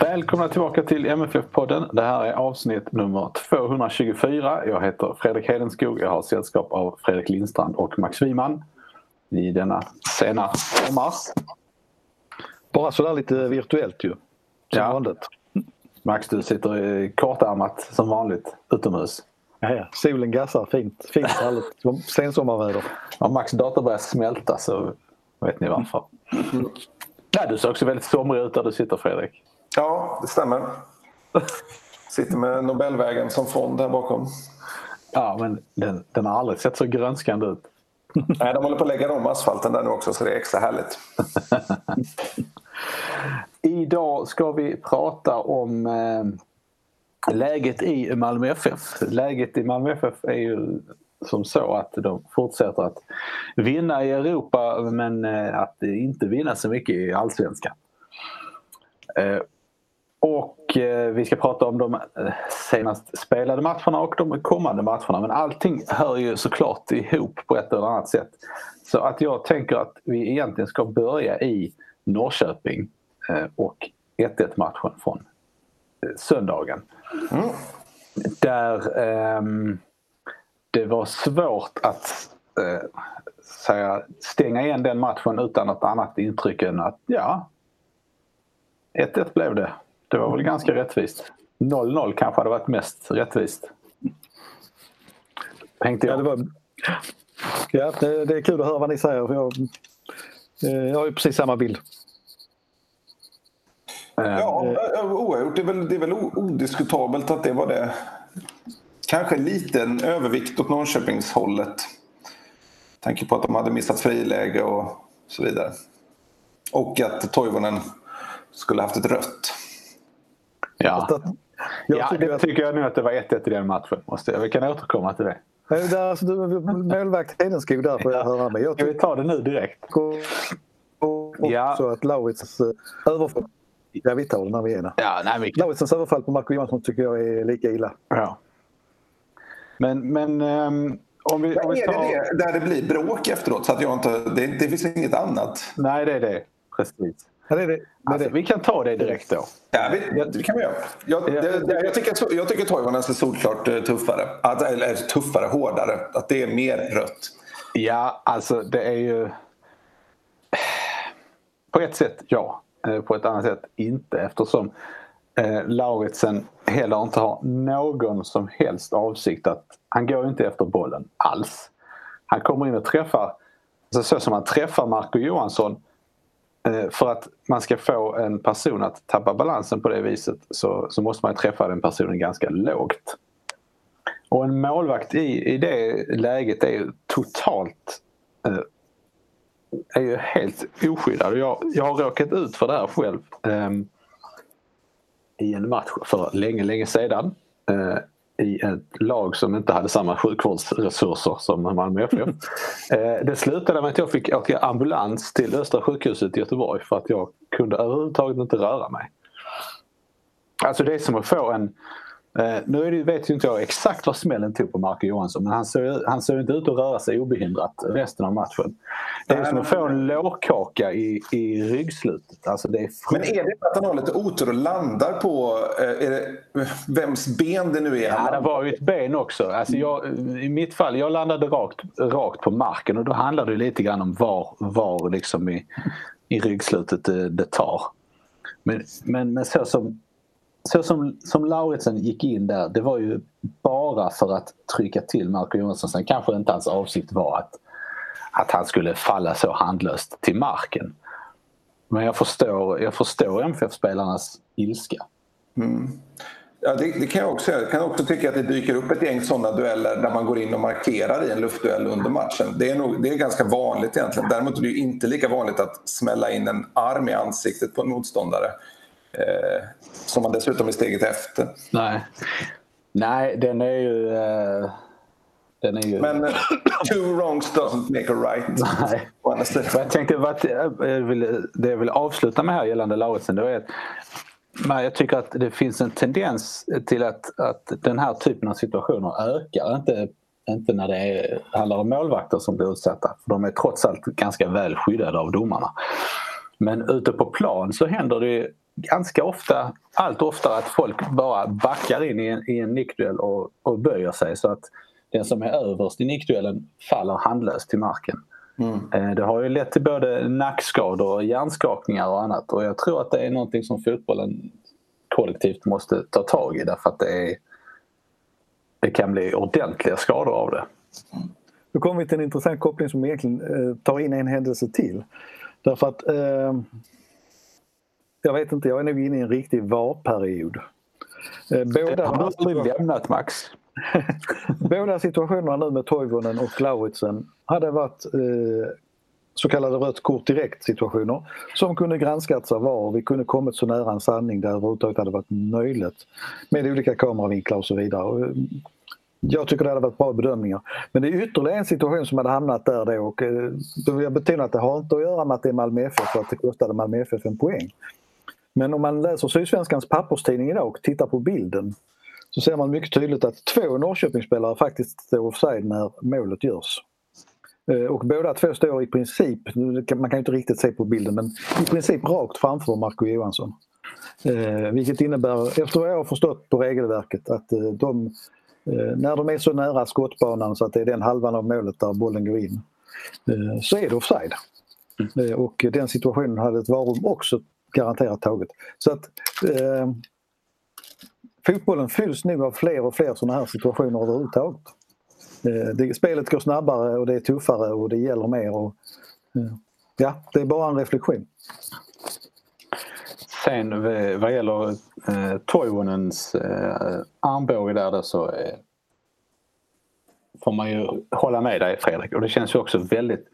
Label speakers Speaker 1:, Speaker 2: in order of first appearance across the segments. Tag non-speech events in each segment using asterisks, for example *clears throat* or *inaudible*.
Speaker 1: Välkomna tillbaka till MFF-podden. Det här är avsnitt nummer 224. Jag heter Fredrik Hedenskog. Jag har sällskap av Fredrik Lindstrand och Max Wiman i denna sena sommar.
Speaker 2: Bara sådär lite virtuellt ju. Som
Speaker 1: Ja.
Speaker 2: vanligt.
Speaker 1: Max, du sitter kortärmat som vanligt utomhus.
Speaker 2: Ja, ja. Solen gassar fint. Fint härligt. Som Sensommarväder.
Speaker 1: Om Max dator börjar smälta så vet ni varför. Nej, du ser också väldigt somrig ut där du sitter Fredrik.
Speaker 3: Ja, det stämmer. Sitter med Nobelvägen som front där bakom.
Speaker 1: Ja, men den, den har aldrig sett så grönskande ut. *laughs*
Speaker 3: Nej, de håller på att lägga om asfalten där nu också så det är extra härligt. *laughs*
Speaker 1: Idag ska vi prata om eh, läget i Malmö FF. Läget i Malmö FF är ju som så att de fortsätter att vinna i Europa men eh, att inte vinna så mycket i Allsvenskan. Eh, och eh, vi ska prata om de eh, senast spelade matcherna och de kommande matcherna. Men allting hör ju såklart ihop på ett eller annat sätt. Så att jag tänker att vi egentligen ska börja i Norrköping eh, och 1-1 matchen från eh, söndagen. Där ehm, det var svårt att eh, säga, stänga igen den matchen utan något annat intryck än att ja, 1-1 blev det. Det var väl ganska rättvist. 0-0 kanske hade varit mest rättvist. Tänkte
Speaker 2: Ja,
Speaker 1: jag.
Speaker 2: det, var... ja, det, det är kul att höra vad ni säger. För jag, eh, jag har ju precis samma bild.
Speaker 1: Eh,
Speaker 3: Ja, eh, oavgjort. Det är väl, det är väl odiskutabelt att det var det. Kanske en liten övervikt åt Norrköpingshållet. Tanke på att de hade missat friläge och så vidare. Och att Toivonen skulle haft ett rött.
Speaker 1: Ja.
Speaker 2: Jag
Speaker 1: ja,
Speaker 2: tycker
Speaker 1: det
Speaker 2: att,
Speaker 1: tycker jag nog att det var 1-1 i den matchen. Måste jag. Vi kan återkomma till det.
Speaker 2: Där, alltså, du, målvakt Hedenskog där får jag höra med. Jag
Speaker 1: Ska vi
Speaker 2: tycker
Speaker 1: ta det nu direkt? Ja.
Speaker 2: att Laurits eh, överfall... Ja, vi tar det när vi är där.
Speaker 1: Ja, nej, vi
Speaker 2: Lauritsens överfall på Marco Johansson tycker jag är lika illa.
Speaker 1: Ja. Men, men ehm, om vi, om vi
Speaker 3: är
Speaker 1: tar...
Speaker 3: det det där det blir bråk efteråt? Så att jag inte, det, det finns inget annat?
Speaker 1: Nej, det är det. Precis.
Speaker 2: Det är det.
Speaker 1: Alltså, vi kan ta det direkt då.
Speaker 3: Ja, vi, det kan vi göra. Jag, det, jag tycker, jag tycker Toivonen är solklart eh, tuffare. Att, eller tuffare, hårdare. Att det är mer rött.
Speaker 1: Ja, alltså det är ju... På ett sätt ja. Eh, På ett annat sätt inte eftersom eh, Lauritsen heller inte har någon som helst avsikt att... Han går inte efter bollen alls. Han kommer in och träffar, alltså så som han träffar Marco Johansson eh, Eh, för att man ska få en person att tappa balansen på det viset så, så måste man träffa den personen ganska lågt. Och en målvakt i, i det läget är ju totalt eh, är ju helt oskyddad. Jag, jag har råkat ut för det här själv eh, i en match för länge, länge sedan. Eh, i ett lag som inte hade samma sjukvårdsresurser som Malmö FF. *laughs* Eh, det slutade med att jag fick åka ambulans till Östra sjukhuset i Göteborg för att jag kunde överhuvudtaget inte röra mig. Alltså det är som att få en nu är det, vet ju inte jag exakt vad smällen tog på Marco Johansson men han såg, han såg inte ut att röra sig obehindrat resten av matchen. Det är som att få en lårkaka i, i ryggslutet. Alltså det är
Speaker 3: Men är det att han har lite otur och landar på eh, det, vems ben det nu är?
Speaker 1: Ja, det var ju ett ben också. Alltså jag, I mitt fall, jag landade rakt, rakt på marken och då handlar det lite grann om var, var liksom i, i ryggslutet det, det tar. Men, men, men så som så som, som Lauritsen gick in där, det var ju bara för att trycka till Marco Johansson. Sen kanske inte hans avsikt var att, att han skulle falla så handlöst till marken. Men jag förstår, jag förstår MFF-spelarnas ilska.
Speaker 3: Mm. Ja, det, det, kan jag också Jag kan också tycka att det dyker upp ett gäng sådana dueller där man går in och markerar i en luftduell under matchen. Det är, nog, det är ganska vanligt egentligen. Däremot är det inte lika vanligt att smälla in en arm i ansiktet på en motståndare. Eh, som man dessutom är steget efter.
Speaker 1: Nej, Nej den är ju... Eh, den är ju...
Speaker 3: Men uh, two wrongs doesn't make a right.
Speaker 1: Nej. Jag tänkte, vad, jag vill, det jag vill avsluta med här gällande Lauritsen, det är att men jag tycker att det finns en tendens till att, att den här typen av situationer ökar. Inte, inte när det är, handlar om målvakter som blir utsatta. För de är trots allt ganska väl skyddade av domarna. Men ute på plan så händer det ganska ofta, allt oftare att folk bara backar in i en, i en nickduell och, och böjer sig så att den som är överst i nickduellen faller handlöst till marken. Mm. Eh, det har ju lett till både nackskador, hjärnskakningar och annat och jag tror att det är någonting som fotbollen kollektivt måste ta tag i därför att det, är, det kan bli ordentliga skador av det.
Speaker 2: Nu kommer vi till en intressant koppling som egentligen eh, tar in en händelse till. Därför att eh, jag vet inte, jag är nog inne i en riktig VAR-period.
Speaker 1: Eh, båda har aldrig lämnat Max. *laughs*
Speaker 2: Båda situationerna nu med Toivonen och Lauritsen hade varit eh, så kallade rött kort direkt situationer som kunde granskats av VAR. Vi kunde kommit så nära en sanning där överhuvudtaget hade varit möjligt med olika kameravinklar och så vidare. Jag tycker det hade varit bra bedömningar. Men det är ytterligare en situation som hade hamnat där då och eh, då vill jag betona att det har inte att göra med att det är Malmö FF och att det kostade Malmö FF en poäng. Men om man läser Sydsvenskans papperstidning idag och tittar på bilden så ser man mycket tydligt att två Norrköpingsspelare faktiskt står offside när målet görs. Eh, och båda två står i princip, man kan ju inte riktigt se på bilden, men i princip rakt framför Marco Johansson. Eh, vilket innebär, efter vad jag har förstått på regelverket, att eh, de, eh, när de är så nära skottbanan så att det är den halvan av målet där bollen går in, så är det offside. Mm. Och den situationen hade ett varum också garanterat taget. Så att eh, fotbollen fylls nog av fler och fler sådana här situationer överhuvudtaget. Eh, det, spelet går snabbare och det är tuffare och det gäller mer. Och, eh, ja, det är bara en reflektion.
Speaker 1: Sen vad gäller eh, Toivonens eh, armbåge där då så eh, får man ju hålla med dig Fredrik och det känns ju också väldigt...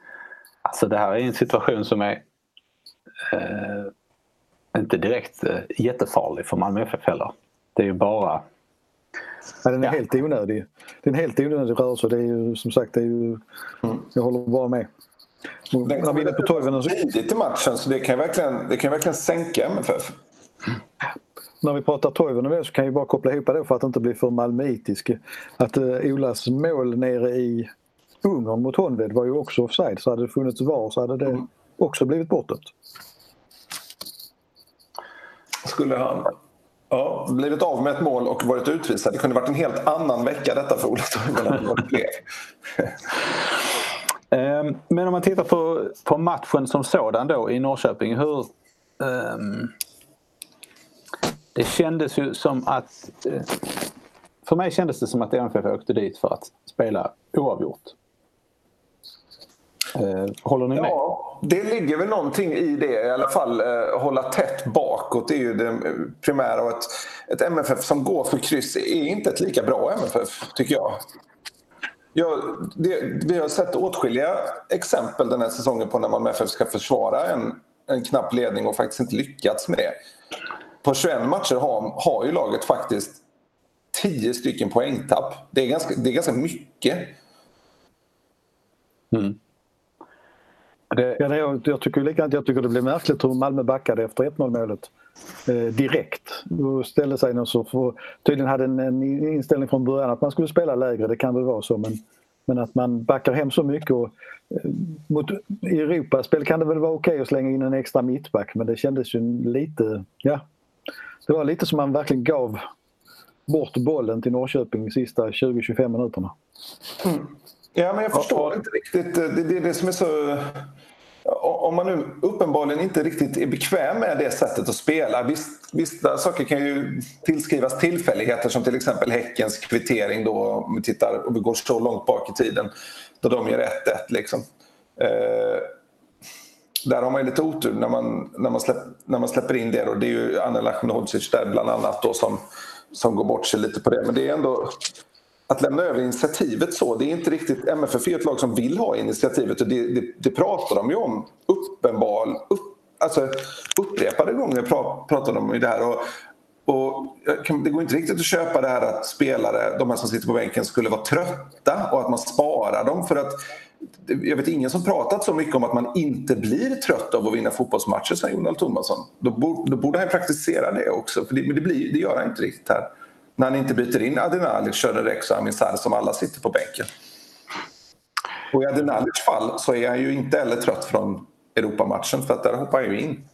Speaker 1: Alltså det här är en situation som är eh, inte direkt eh, jättefarlig för Malmö FF heller. Det är ju bara...
Speaker 2: Ja, den är ja. helt onödig. Det är en helt onödig rörelse. Det är ju som sagt, det är ju, mm. jag håller bara med.
Speaker 3: Den kom på Toivonen tidigt i matchen så det kan verkligen, det kan verkligen sänka MFF.
Speaker 2: När vi pratar Toivonen så kan jag bara koppla ihop det för att inte bli för malmöitisk. Att uh, Olas mål nere i Ungern mot Honved var ju också offside. Så hade det funnits VAR så hade det mm. också blivit bortdömt.
Speaker 3: Skulle han ja, blivit av med ett mål och varit utvisad. Det kunde varit en helt annan vecka detta för Ola Toivonen *laughs*
Speaker 1: ehm, Men om man tittar på, på matchen som sådan då i Norrköping. Hur, um, det kändes ju som att... Eh, för mig kändes det som att MFF åkte dit för att spela oavgjort. Eh, håller ni med?
Speaker 3: Ja, det ligger väl någonting i det i alla fall. Eh, hålla tätt bakåt det är ju det primära. Och ett, ett MFF som går för kryss är inte ett lika bra MFF, tycker jag. Ja, det, vi har sett åtskilliga exempel den här säsongen på när Malmö FF ska försvara en, en knapp ledning och faktiskt inte lyckats med det. På 21 matcher har, har ju laget faktiskt 10 stycken poängtapp. Det är ganska, det är ganska mycket.
Speaker 2: Mm. Det... Ja, det, jag, jag, tycker likadant. Jag tycker det blev märkligt hur Malmö backade efter 1-0 målet. Eh, direkt. Och ställde sig någon så för, tydligen hade en, en, inställning från början att man skulle spela lägre, det kan väl vara så. Men, men att man backar hem så mycket och eh, mot Europaspel kan det väl vara okej okay att slänga in en extra mittback men det kändes ju lite, ja. Det var lite som man verkligen gav bort bollen till Norrköping de sista 20-25 minuterna.
Speaker 3: Mm. Ja, men jag förstår inte riktigt. Det, det är det som är så om man nu uppenbarligen inte riktigt är bekväm med det sättet att spela. Visst, vissa saker kan ju tillskrivas tillfälligheter som till exempel Häckens kvittering då om vi, tittar, om vi går så långt bak i tiden då de gör 1-1 liksom. Eh, där har man ju lite otur när man, när man, släpp, när man släpper in det. Då. Det är ju Anel Ahmedhodzic där bland annat då som, som går bort sig lite på det. Men det är ändå att lämna över initiativet så, det är inte riktigt... MFF är ett lag som vill ha initiativet och det, det, det pratar de ju om uppenbar, upp, alltså, upprepade gånger pratar de om det här. Och, och det går inte riktigt att köpa det här att spelare, de här som sitter på bänken, skulle vara trötta och att man sparar dem för att jag vet ingen som pratat så mycket om att man inte blir trött av att vinna fotbollsmatcher, säger Jonald Thomasson. Då borde, då borde han praktisera det också, för det, men det, blir, det gör han inte riktigt här när han inte byter in Adinalic, Söder och Amisar som alla sitter på bänken. Och i Adenalics fall så är han ju inte heller trött från Europamatchen för att där hoppar han ju in.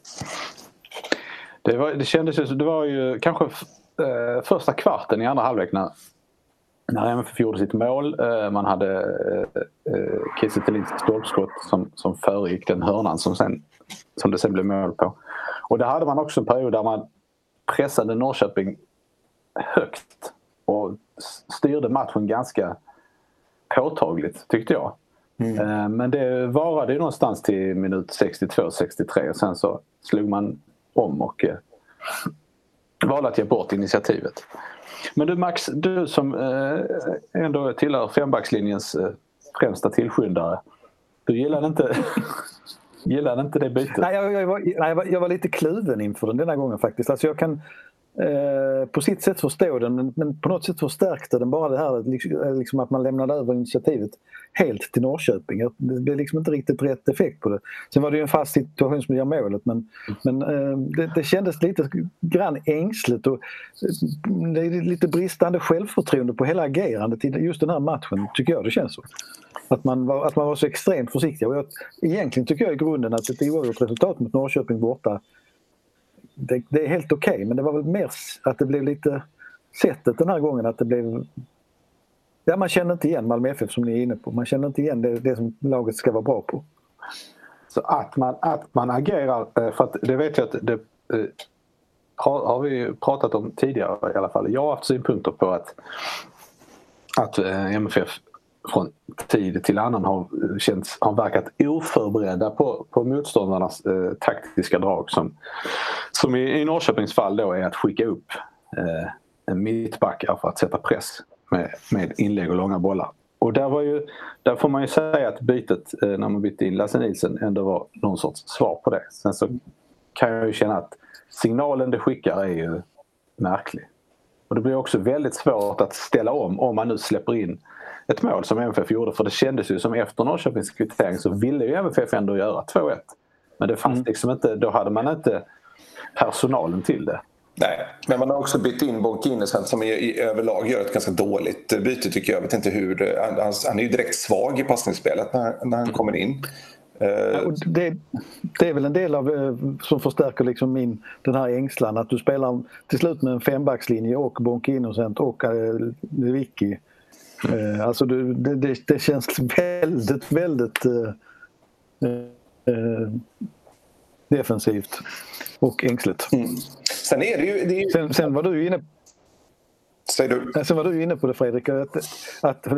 Speaker 1: Det, var, det kändes ju, det var ju kanske eh, första kvarten i andra halvlek när, när MFF gjorde sitt mål. Eh, man hade eh, eh, Kiese Thelins stolpskott som, som föregick den hörnan som, sen, som det sen blev mål på. Och där hade man också en period där man pressade Norrköping högt och styrde matchen ganska påtagligt tyckte jag. Mm. Eh, men det varade ju någonstans till minut 62-63 och sen så slog man om och eh, valde att ge bort initiativet. Men du Max, du som eh, ändå tillhör fembackslinjens främsta tillskyndare. Du gillade inte, *laughs* gillade inte det bytet?
Speaker 2: Nej, jag, jag, var, jag, var, jag var lite kluven inför den denna gången faktiskt. Alltså jag kan Eh, på sitt sätt förstå den men, på något sätt förstärkte den bara det här liksom, eh, liksom, att man lämnade över initiativet helt till Norrköping. Det blev liksom inte riktigt rätt effekt på det. Sen var det ju en fast situation som gör målet men, men eh, det, det kändes lite grann ängsligt och eh, det är lite bristande självförtroende på hela agerandet i just den här matchen tycker jag det känns så. Att man var, att man var så extremt försiktig. Och jag, egentligen tycker jag i grunden att ett oavgjort resultat mot Norrköping borta det, det är helt okej okay, men det var väl mer att det blev lite sättet den här gången att det blev Ja, man känner inte igen Malmö FF som ni är inne på. Man känner inte igen det, det som laget ska vara bra på.
Speaker 1: Så att man, att man agerar, eh, för att det vet jag att det eh, har, har vi pratat om tidigare i alla fall. Jag har haft synpunkter på att, att eh, MFF från tid till annan har, känts, har verkat oförberedda på, på motståndarnas eh, taktiska drag som, som i, i Norrköpings fall då är att skicka upp eh, en mittbackar för att sätta press med, med inlägg och långa bollar. Och där, var ju, där får man ju säga att bytet eh, när man bytte in Lasse Nilsson ändå var någon sorts svar på det. Sen så kan jag ju känna att signalen det skickar är ju märklig. Och det blir också väldigt svårt att ställa om om man nu släpper in ett mål som MFF gjorde. För det kändes ju som efter Norrköpings kvittering så ville ju MFF ändå göra 2-1. Men det fanns mm. liksom inte, då hade man inte personalen till det.
Speaker 3: Nej, men man har också bytt in Bonk Innocent som i, i, överlag gör ett ganska dåligt byte tycker jag. jag vet inte hur, han, han är ju direkt svag i passningsspelet när, när han kommer in.
Speaker 2: Ja, det, det, är väl en del av eh, som förstärker liksom min, den här ängslan att du spelar till slut med en fembackslinje och Bonk Innocent och Lewicki Eh, alltså det, det, det, känns *laughs* väldigt, väldigt eh, eh, defensivt och ängsligt. Mm.
Speaker 3: Sen är det ju... Det är ju...
Speaker 2: Sen, sen, var du inne...
Speaker 3: Säger du?
Speaker 2: Sen var du inne på det Fredrik, att, att eh,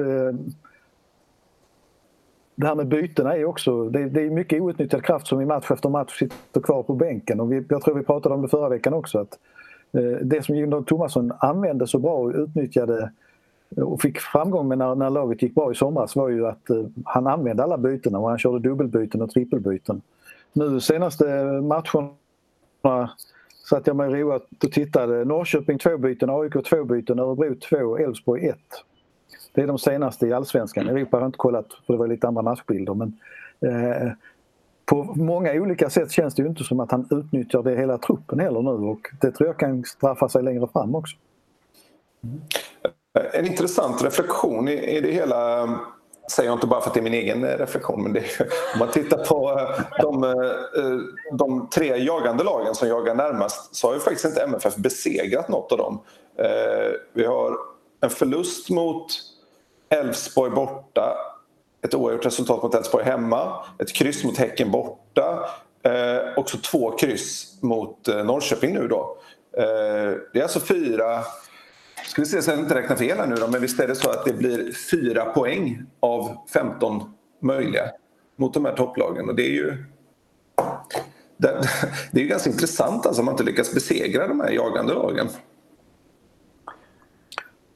Speaker 2: det här med bytena är också, det, det, är mycket outnyttjad kraft som i match efter match sitter kvar på bänken. Och vi, jag tror vi pratade om det förra veckan också. att eh, Det som Jon Thomasson använde så bra och utnyttjade och fick framgång med när, när laget gick bra i somras var ju att uh, han använde alla bytena och han körde dubbelbyten och trippelbyten. Nu senaste matcherna satt jag mig roat och tittade. Norrköping två byten, AIK två byten, Örebro två, Elfsborg ett. Det är de senaste i allsvenskan. Europa har jag inte kollat för det var lite andra matchbilder men eh, på många olika sätt känns det ju inte som att han utnyttjar det hela truppen heller nu och det tror jag kan straffa sig längre fram också.
Speaker 3: Mm. En intressant reflektion i, det hela säger jag inte bara för att det är min egen eh, reflektion men det, om man tittar på eh, de, eh, de, tre jagande lagen som jagar närmast så har ju faktiskt inte MFF besegrat något av dem. Vi har en förlust mot Elfsborg borta ett oavgjort resultat mot Elfsborg hemma, ett kryss mot Häcken borta, också två kryss mot Norrköping nu då. Det är alltså fyra, ska vi se så jag inte räknar fel här nu då, men visst är det så att det blir fyra poäng av 15 möjliga mot de här topplagen och det är ju det, det är ju ganska intressant alltså om man inte lyckas besegra de här jagande lagen.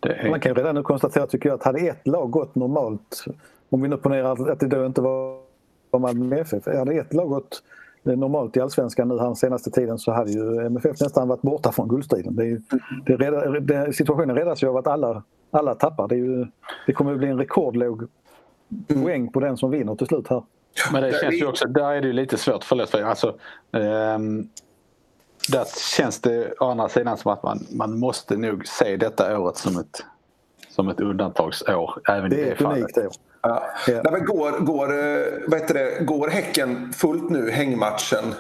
Speaker 2: Är... Man kan redan nu konstatera tycker jag att hade ett lag gått normalt, om vi nu ponerar att det då inte var Malmö FF, hade ett lag gått normalt i allsvenskan nu här senaste tiden så hade ju MFF nästan varit borta från guldstriden. Det är ju, det reda, det, situationen räddas ju av att alla, alla tappar. Det, är ju, det kommer att bli en rekordlåg poäng på den som vinner till slut här.
Speaker 1: Men det känns ju också, där är det ju lite svårt förlåt för alltså, um, där känns det å andra sidan som att man, man måste nog se detta året som ett, som ett undantagsår. Även
Speaker 2: det är
Speaker 1: i
Speaker 2: ett unikt år.
Speaker 3: Ja. Ja. Nej, går, går, eh, vad heter det, går Häcken fullt nu hängmatchen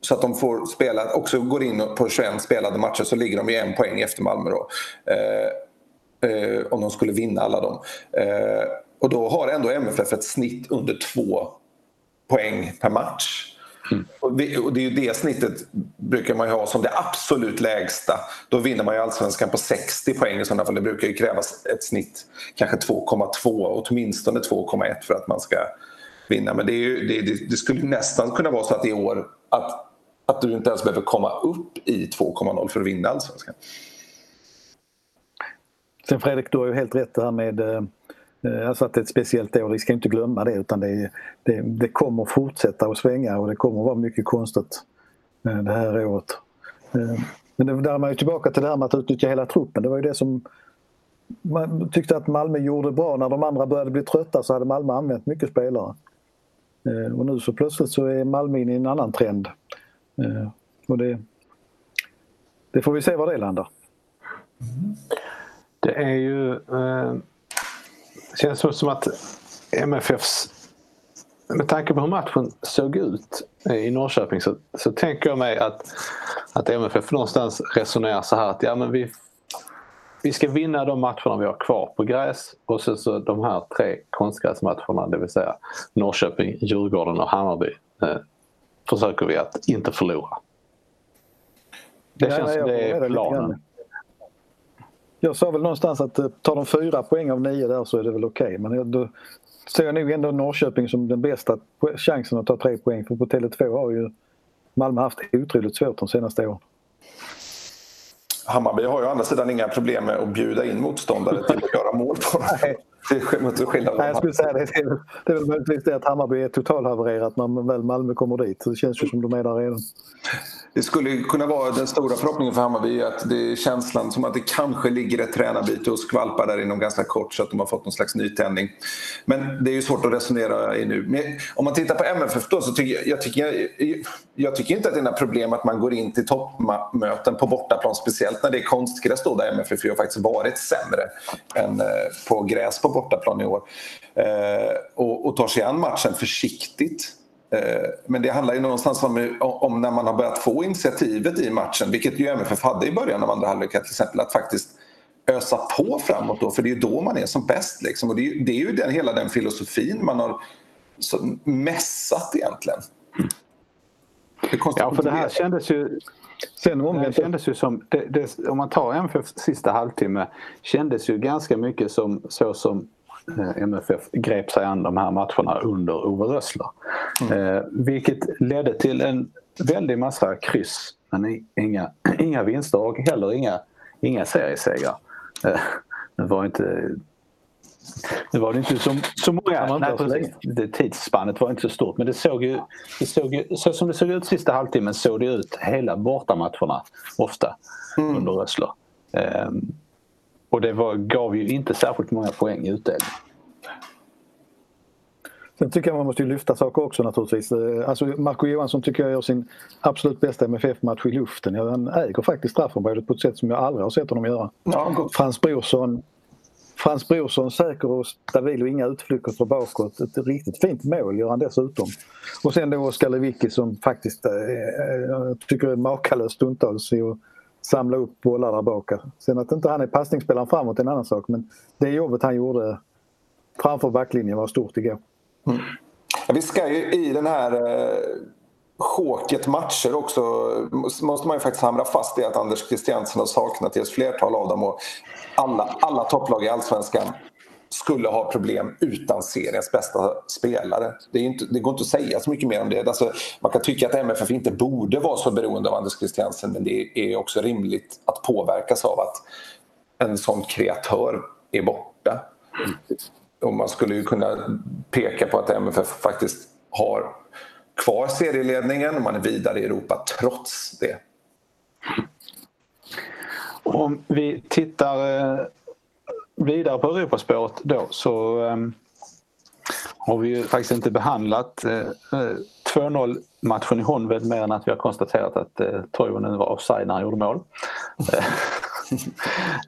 Speaker 3: så att de får spela, också går in på 21 spelade matcher så ligger de i en poäng efter Malmö då. Eh, eh, om de skulle vinna alla dem. Eh, och då har ändå MFF ett snitt under två poäng per match. Mm. Och, det är ju det snittet brukar man ju ha som det absolut lägsta. Då vinner man ju allsvenskan på 60 poäng i sådana fall. Det brukar ju krävas ett snitt kanske 2,2 åtminstone 2,1 för att man ska vinna. Men det, ju, det, det, skulle nästan kunna vara så att i år att, att du inte ens behöver komma upp i 2,0 för att vinna allsvenskan.
Speaker 2: Sen Fredrik, du har ju helt rätt det här med Eh, Eh, alltså att det är ett speciellt år, vi ska inte glömma det utan det, det, det kommer fortsätta att svänga och det kommer att vara mycket konstigt eh, det här året. Eh, men det, där är man ju tillbaka till det här med att utnyttja hela truppen. Det var ju det som man tyckte att Malmö gjorde bra. När de andra började bli trötta så hade Malmö använt mycket spelare. Och nu så plötsligt så är Malmö inne i en annan trend. Och det, det får vi se var det landar.
Speaker 1: Det är ju det känns som att MFFs med tanke på hur matchen såg ut i Norrköping så, så tänker jag mig att, att MFF någonstans resonerar så här att ja, men vi, vi ska vinna de matcherna vi har kvar på gräs och så, så de här tre konstgräsmatcherna, det vill säga Norrköping, Djurgården och Hammarby, eh, försöker vi att inte förlora. Det känns som det är planen.
Speaker 2: Jag sa väl någonstans att eh, tar de fyra poäng av nio där så är det väl okej. Okay. Men då ser jag nog ändå Norrköping som den bästa chansen att ta tre poäng. För på Tele2 har ju Malmö haft otroligt svårt de senaste åren.
Speaker 3: Hammarby har ju å andra sidan inga problem med att bjuda in motståndare till att göra mål på dem. Nej. *laughs*
Speaker 2: Nej, jag skulle säga det. Det är väl möjligtvis det att Hammarby är totalhavererat när väl Malmö kommer dit. det känns ju som de är där redan
Speaker 3: det skulle kunna vara den stora förhoppningen för Hammarby att det är känslan som att det kanske ligger ett tränarbyte och skvalpar där inom ganska kort så att de har fått någon slags nytändning. Men det är ju svårt att resonera i nu. Men om man tittar på MFF då så tycker jag, jag, tycker, jag, jag tycker inte att det är några problem att man går in till toppmöten på bortaplan speciellt när det är konstgräs då där MFF har faktiskt varit sämre än eh, på gräs på bortaplan i år. Eh, och, och tar sig an matchen försiktigt men det handlar ju någonstans om, om, när man har börjat få initiativet i matchen, vilket ju MFF hade i början av andra halvlek till exempel, att faktiskt ösa på framåt då, för det är ju då man är som bäst. Liksom. Och det, är, det är ju den, hela den filosofin man har mässat egentligen.
Speaker 1: ja, för det här kändes ju Sen omvänt kändes ju som, det, det, om man tar MFF sista halvtimme, kändes ju ganska mycket som så som Eh, MFF grep sig an de här matcherna under Ove Rössler. Mm. Eh, vilket ledde till en väldig massa kryss men inga, *clears throat* inga vinster och heller inga, inga seriesegrar. Eh, det var inte det var inte så, så många. Nej, precis. Det tidsspannet var inte så stort men det såg ju, det såg ju, så som det såg ut sista halvtimmen såg det ut hela bortamatcherna ofta mm. under Rössler. Um, och det var, gav ju inte särskilt många poäng i utdelning.
Speaker 2: Sen tycker jag man måste lyfta saker också naturligtvis. Eh, alltså Marco Johansson tycker jag gör sin absolut bästa MFF-match i luften. Han äger faktiskt straffområdet på ett sätt som jag aldrig har sett honom göra. Ja, Frans Brorsson Frans Brorsson säker och stabil och inga utflykter bakåt. Ett riktigt fint mål gör han dessutom. Och sen då Oskar Lewicki som faktiskt äh, tycker är makalös stundtals i att samla upp bollar där bak. Sen att inte han är passningsspelaren framåt är en annan sak men det jobbet han gjorde framför backlinjen var stort igår.
Speaker 3: Mm. Ja, vi ska ju i den här eh, choket matcher också måste man ju faktiskt hamra fast i att Anders Christiansen har saknat i ett flertal av dem och alla, alla topplag i Allsvenskan skulle ha problem utan seriens bästa spelare. Det, inte, det, går inte att säga så mycket mer om det. Alltså, man kan tycka att MFF inte borde vara så beroende av Anders Christiansen men det är också rimligt att påverkas av att en sån kreatör är borta. Och man skulle ju kunna peka på att MFF faktiskt har kvar serieledningen och man är vidare i Europa trots det.
Speaker 1: Om vi tittar eh, vidare på Europaspåret då så um, har vi ju faktiskt inte behandlat uh, eh, eh 2-0 matchen i Honved mer än att vi har konstaterat att eh, uh, Toivonen var offside när han gjorde mål.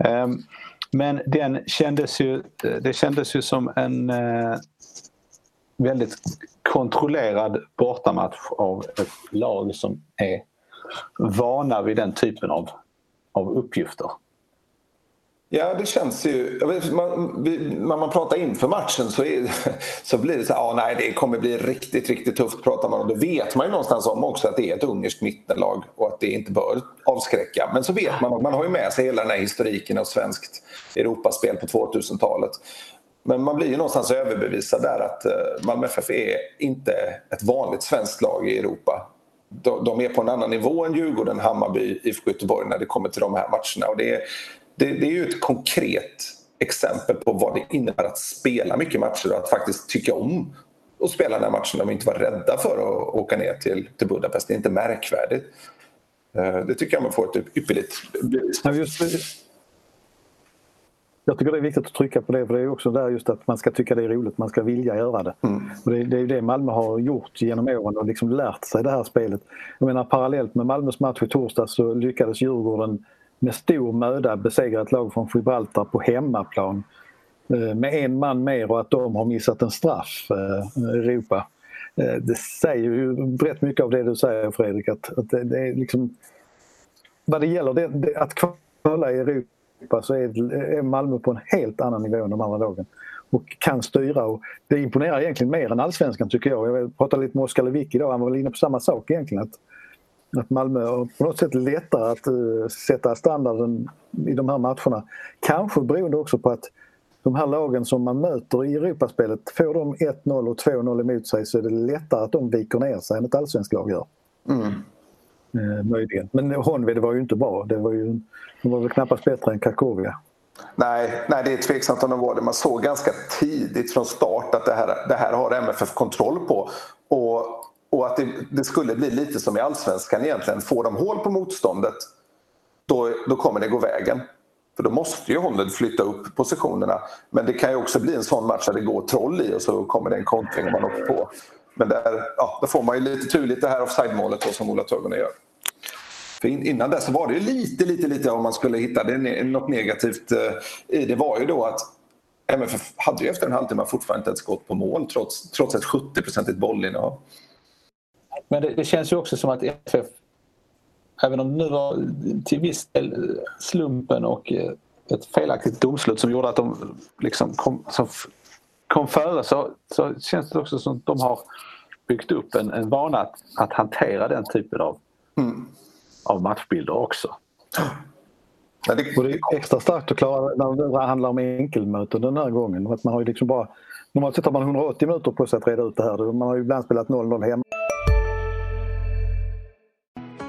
Speaker 1: um, *laughs* men den kändes ju, eh, det kändes ju som en uh, väldigt kontrollerad bortamatch av ett lag som är vana vid den typen av, av uppgifter.
Speaker 3: Ja, det känns ju... Vet, man, vi, när man pratar inför matchen så, är, så blir det så här, ah, nej det kommer bli riktigt, riktigt tufft pratar man om. Det vet man ju någonstans om också att det är ett ungerskt mittenlag och att det inte bör avskräcka. Men så vet man, man har ju med sig hela den här historiken av svenskt Europaspel på 2000-talet. Men man blir ju någonstans överbevisad där att eh, Malmö FF är inte ett vanligt svenskt lag i Europa. De, är på en annan nivå än Djurgården, Hammarby, IFK Göteborg när det kommer till de här matcherna. Och det, är, det, det är ju ett konkret exempel på vad det innebär att spela mycket matcher och att faktiskt tycka om att spela den här matchen och inte vara rädda för att åka ner till, till Budapest. Det är inte märkvärdigt. Eh, det tycker jag man får ett ypperligt bevis
Speaker 2: jag tycker det är viktigt att trycka på det för det är också där just att man ska tycka det är roligt, man ska vilja göra det. Mm. Och det, det är det Malmö har gjort genom åren och liksom lärt sig det här spelet. Jag menar parallellt med Malmös match i torsdags så lyckades Djurgården med stor möda besegra ett lag från Gibraltar på hemmaplan eh, med en man mer och att de har missat en straff, eh, Europa. Eh, det säger ju rätt mycket av det du säger Fredrik, att, att det, det är liksom vad det gäller det, det, att kvala i Europa så är Malmö på en helt annan nivå än de andra lagen och kan styra. Och det imponerar egentligen mer än allsvenskan tycker jag. Jag pratade lite med Oskar Lewicki idag, han var väl inne på samma sak egentligen. Att, att Malmö har på något sätt lättare att uh, sätta standarden i de här matcherna. Kanske beroende också på att de här lagen som man möter i Europaspelet, får de 1-0 och 2-0 emot sig så är det lättare att de viker ner sig än ett allsvenskt lag gör. Mm. Eh, möjligen. Men Honved var ju inte bra. Det var ju, de var väl knappast bättre än Krakovia.
Speaker 3: Nej, nej, det är tveksamt om de var det. Man såg ganska tidigt från start att det här, det här har MFF kontroll på. Och, och att det, det, skulle bli lite som i allsvenskan egentligen. Får de hål på motståndet då, då kommer det gå vägen. För då måste ju Honved flytta upp positionerna. Men det kan ju också bli en sån match där det går troll i och så kommer det en kontring och man åker på. Men där, ja, då får man ju lite turligt det här offside-målet som Ola Toivonen gör. För innan dess var det ju lite, lite, lite om man skulle hitta det, något negativt eh, i det var ju då att MFF hade ju efter en halvtimme fortfarande inte ett skott på mål trots, trots ett 70-procentigt bollinnehav.
Speaker 1: Men det, det, känns ju också som att FF, även om det nu var till viss del slumpen och eh, ett felaktigt domslut som gjorde att de liksom kom, som kom före så, så känns det också som att de har byggt upp en, en vana att, att hantera den typen av mm av matchbilder också.
Speaker 2: Ja, det, och det är extra starkt att klara när det handlar om enkelmöten den här gången. Att man har ju liksom bara, normalt sett har man 180 minuter på sig att reda ut det här. Man har ju ibland spelat 0-0 hemma.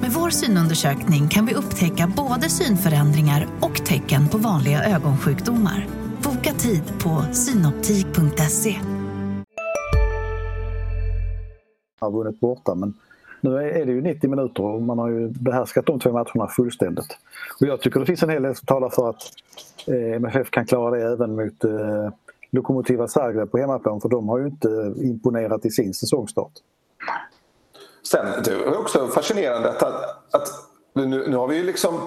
Speaker 4: Med vår synundersökning kan vi upptäcka både synförändringar och tecken på vanliga ögonsjukdomar. Boka tid på synoptik.se.
Speaker 2: har vunnit borta men nu är det ju 90 minuter och man har ju behärskat de två matcherna fullständigt. Och jag tycker det finns en hel del som talar för att eh, MFF kan klara det även mot eh, Lokomotiva Zagreb på hemmaplan för de har ju inte imponerat i sin säsongstart
Speaker 3: sen det är också fascinerande att, att nu, nu har vi ju liksom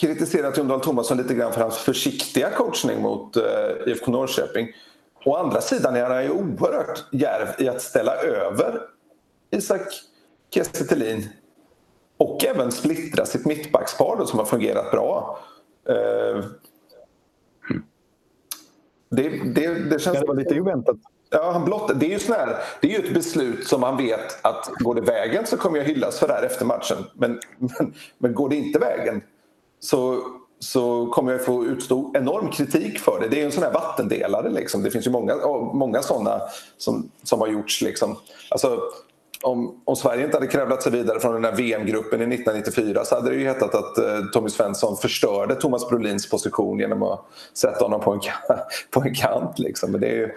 Speaker 3: kritiserat Jon Dahl Tomasson lite grann för hans försiktiga coachning mot uh, IFK Norrköping. Å andra sidan är han ju oerhört djärv i att ställa över Isak Kiese och även splittra sitt mittbackspar som har fungerat bra. Uh,
Speaker 2: det, det, det, känns... det var lite oväntat.
Speaker 3: Ja, han blott, det, är ju här, det är ju ett beslut som man vet att går det vägen så kommer jag hyllas för det här efter matchen. Men, men, men går det inte vägen så, så kommer jag få utstå enorm kritik för det. Det är en sån här vattendelare. Liksom. Det finns ju många, många såna som, som har gjorts. Liksom. Alltså, om, om, Sverige inte hade krävlat sig vidare från den här VM-gruppen i 1994 så hade det ju hetat att eh, Tommy Svensson förstörde Thomas Brolins position genom att sätta honom på en, *laughs* på en kant. Liksom. Men det är ju,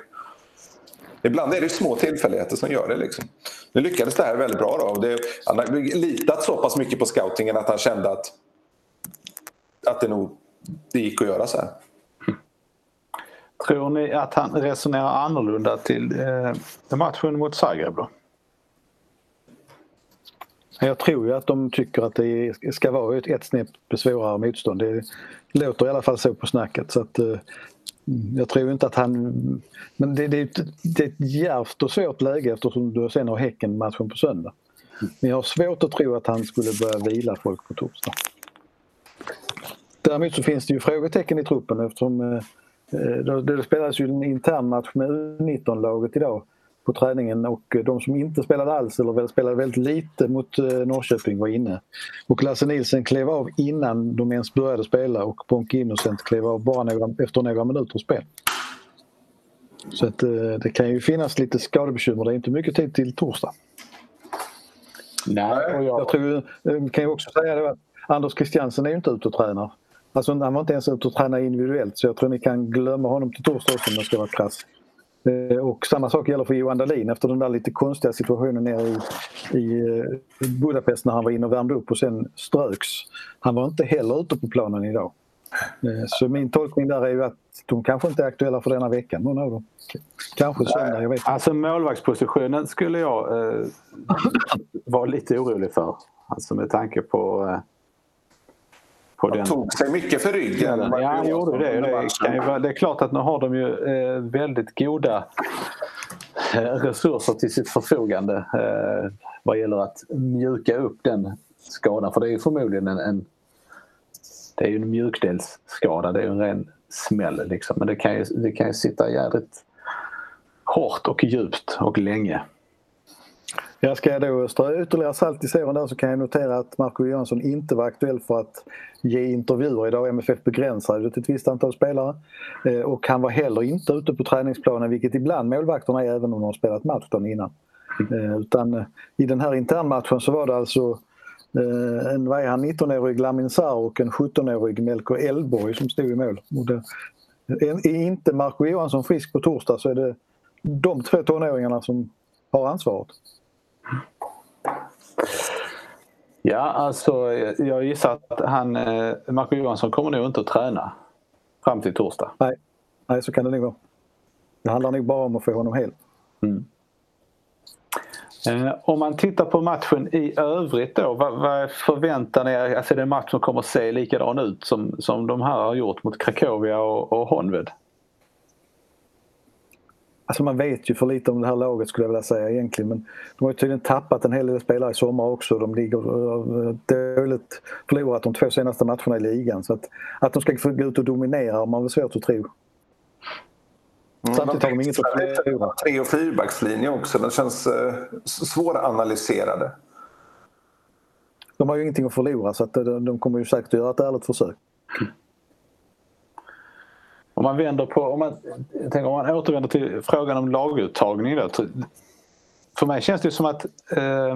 Speaker 3: ibland är det små tillfälligheter som gör det. Liksom. Nu lyckades det här väldigt bra. Då. Det, han har litat så pass mycket på scoutingen att han kände att, att det nog det gick att göra så här.
Speaker 1: Tror ni att han resonerar annorlunda till eh, matchen mot Zagreb då?
Speaker 2: Jag tror ju att de tycker att det ska vara ett, ett snäpp svårare motstånd. Det låter i alla fall så på snacket. Så att, eh, Mm, jag tror inte att han... Men det, det, det är ett djärvt och svårt läge eftersom du sen har Häcken-matchen på söndag. Men jag har svårt att tro att han skulle börja vila folk på torsdag. Däremot så finns det ju frågetecken i truppen eftersom eh, eh det spelades ju en intern match med U19-laget idag på träningen och de som inte spelade alls eller spelade väldigt lite mot eh, Norrköping var inne. Och Lasse Nilsen klev av innan de ens började spela och Bonke Innocent klev av bara några, efter några minuters spel. Så att, eh, det kan ju finnas lite skadebekymmer. Det är inte mycket tid till torsdag.
Speaker 1: Nej,
Speaker 2: jag... jag tror, eh, kan ju också säga det att Anders Christiansen är ju inte ute och tränar. Alltså, han var inte ens ute och tränar individuellt så jag tror ni kan glömma honom till torsdag också om jag ska vara krass. Eh, och samma sak gäller för Johan Dahlin efter den där lite konstiga situationen nere i, i eh, Budapest när han var inne och värmde upp och sen ströks. Han var inte heller ute på planen idag. Eh, så min tolkning där är ju att de kanske inte är aktuella för denna veckan, någon av dem. Kanske söndag, jag vet inte.
Speaker 1: Alltså målvaktspositionen skulle jag eh, vara lite orolig för. Alltså med tanke på eh,
Speaker 3: den. tog sig mycket för ryggen.
Speaker 1: Ja, han gjorde det. Det, det är klart att nu har de ju eh, väldigt goda eh, resurser till sitt förfogande eh, vad gäller att mjuka upp den skadan. För det är ju förmodligen en, en det är ju en mjukdelsskada, det är ju en ren smäll liksom. Men det kan ju, det kan ju sitta jädrigt hårt och djupt och länge.
Speaker 2: Jag ska då strö ytterligare salt i såren där så kan jag notera att Marco Johansson inte var aktuell för att ge intervjuer idag. MFF begränsade det till ett visst antal spelare. Eh, och han var heller inte ute på träningsplanen vilket ibland målvakterna är även om de har spelat match dagen innan. Eh, utan eh, i den här internmatchen så var det alltså en, vad är han, 19-årig Lamin Sarr och en 17-årig Melko Elborg som stod i mål. Det, är inte Marco Johansson frisk på torsdag så är det de två tonåringarna som har ansvaret.
Speaker 1: Ja, alltså jag gissar att han, eh, Marco Johansson kommer nog inte att träna fram till torsdag.
Speaker 2: Nej, Nej så kan det nog vara. Det handlar nog bara om att få honom hel. Mm.
Speaker 1: Eh, om man tittar på matchen i övrigt då, vad, vad förväntar ni er? Alltså är det en match som kommer att se likadan ut som, som de här har gjort mot Krakowia och, och Honved?
Speaker 2: Alltså man vet ju för lite om det här laget skulle jag vilja säga egentligen men de har ju tydligen tappat en hel del spelare i sommar också. De ligger eh, dåligt förlorat de två senaste matcherna i ligan så att, att de ska få gå ut och dominera har man väl svårt att tro. Mm,
Speaker 3: Samtidigt har de inget att förlora. Tre och fyrbackslinje också, den känns eh, svåranalyserade.
Speaker 2: De har ju ingenting att förlora så att de, de kommer ju säkert att göra ett ärligt försök.
Speaker 1: Om man vänder på, om man, tänk, om man återvänder till frågan om laguttagning då. För mig känns det som att eh,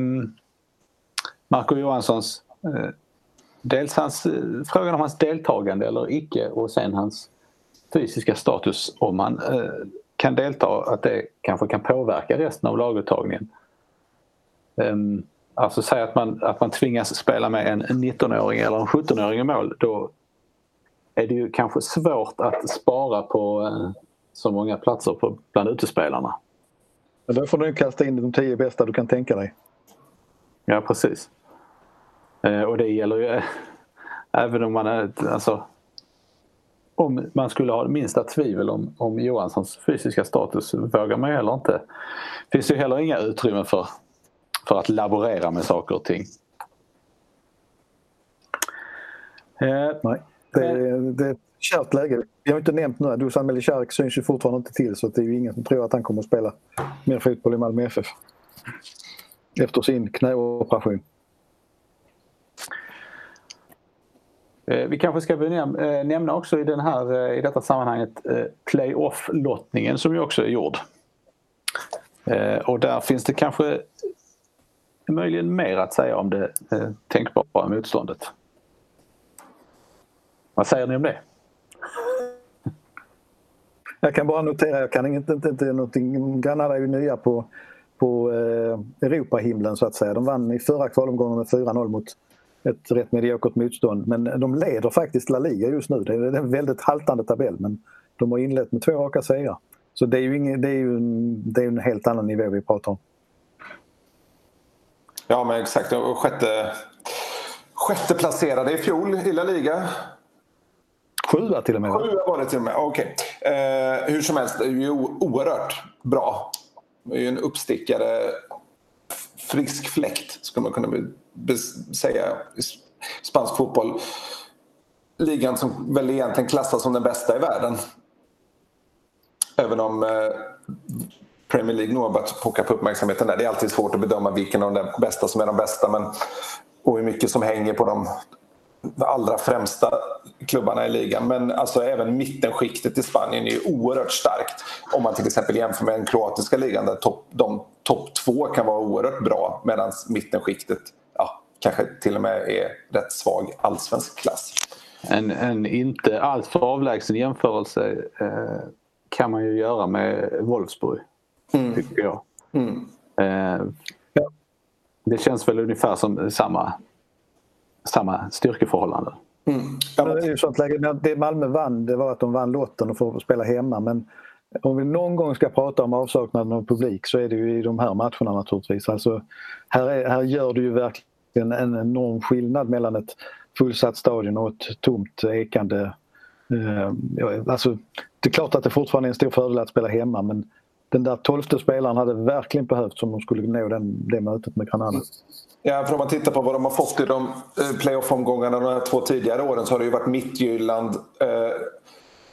Speaker 1: Marco Johanssons eh, Dels hans, eh, frågan om hans deltagande eller icke och sen hans fysiska status om han eh, kan delta, att det kanske kan påverka resten av laguttagningen. Um, alltså säg att man, att man tvingas spela med en 19-åring eller en 17-åring i mål. Då är det ju kanske svårt att spara på eh, så många platser på, bland utespelarna.
Speaker 2: Men då får du kasta in de tio bästa du kan tänka dig.
Speaker 1: Ja, precis. Eh, och det gäller ju eh, även om man är, alltså, om man skulle ha minsta tvivel om, om Johanssons fysiska status vågar man ju heller inte. Det finns ju heller inga utrymmen för, för att laborera med saker och ting.
Speaker 2: Eh, Nej, det, är, det är ett kärt läge. Jag har inte nämnt nu, Dusan Melicaric syns ju fortfarande inte till så det är ju ingen som tror att han kommer att spela mer fotboll i Malmö FF. Efter sin knäoperation.
Speaker 1: Eh, vi kanske ska eh, nämna också i, den här, eh, i detta sammanhanget playoff-lottningen som ju också är gjord. Och där finns det kanske möjligen mer att säga om det tänkbara motståndet. Vad säger ni om det?
Speaker 2: Jag kan bara notera, jag kan inte, inte, inte någonting, Granada är ju nya på, på eh, Europahimlen så att säga. De vann i förra kvalomgången med 4-0 mot ett rätt mediokert motstånd. Men de leder faktiskt La Liga just nu. Det är en väldigt haltande tabell men de har inlett med två raka segrar. Så det är ju, ingen, det är ju en, det är en helt annan nivå vi pratar om.
Speaker 3: Ja men exakt. Sjätte, sjätte placerade i fjol i La Liga.
Speaker 2: Sjua till och med.
Speaker 3: Sjua var det till och med, okej. Okay. Eh, hur som helst, det är ju oerhört bra. Det är ju en uppstickare, frisk fläkt skulle man kunna säga i spansk fotboll. Ligan som väl egentligen klassas som den bästa i världen. Även om eh, Premier League nog har börjat pocka på uppmärksamheten där. Det är alltid svårt att bedöma vilken av de bästa som är de bästa men, och hur mycket som hänger på de allra främsta klubbarna i ligan. Men alltså även mittenskiktet i Spanien är oerhört starkt. Om man till exempel jämför med den kroatiska ligan där top, de topp två kan vara oerhört bra medan mittenskiktet ja, kanske till och med är rätt svag allsvensk klass.
Speaker 1: En, en inte alltför avlägsen jämförelse eh, kan man ju göra med Wolfsburg, mm. tycker jag. Mm. Eh, det känns väl ungefär som samma samma styrkeförhållanden.
Speaker 2: Mm. Ja, det, är sånt läge. det Malmö vann det var att de vann lotten och får spela hemma. Men om vi någon gång ska prata om avsaknaden av publik så är det ju i de här matcherna naturligtvis. Alltså, här, är, här gör det ju verkligen en enorm skillnad mellan ett fullsatt stadion och ett tomt ekande... Eh, alltså, det är klart att det fortfarande är en stor fördel att spela hemma men den där tolfte spelaren hade verkligen behövts om de skulle nå den, det mötet med Granada.
Speaker 3: Ja, för om man tittar på vad de har fått i de eh, playoff-omgångarna de här två tidigare åren så har det ju varit Mittjylland eh,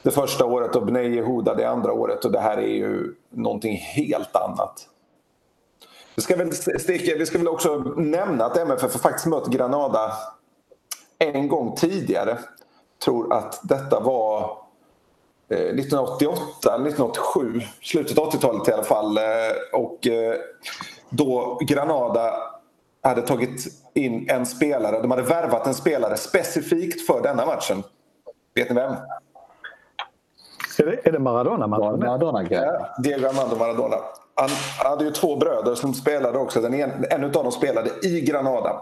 Speaker 3: det första året och Bnei Yehuda det andra året och det här är ju någonting helt annat. Vi ska väl, sticka, vi ska väl också nämna att MFF har faktiskt mött Granada en gång tidigare. Tror att detta var 1988 eller 1987, slutet av 80-talet i alla fall. Eh, och eh, då Granada hade tagit in en spelare, de hade värvat en spelare specifikt för denna matchen. Vet ni vem?
Speaker 2: Är det, är det Maradona-matchen?
Speaker 1: Maradona
Speaker 3: ja, Diego Armando Maradona. Han hade ju två bröder som spelade också. Den en, en av dem spelade i Granada.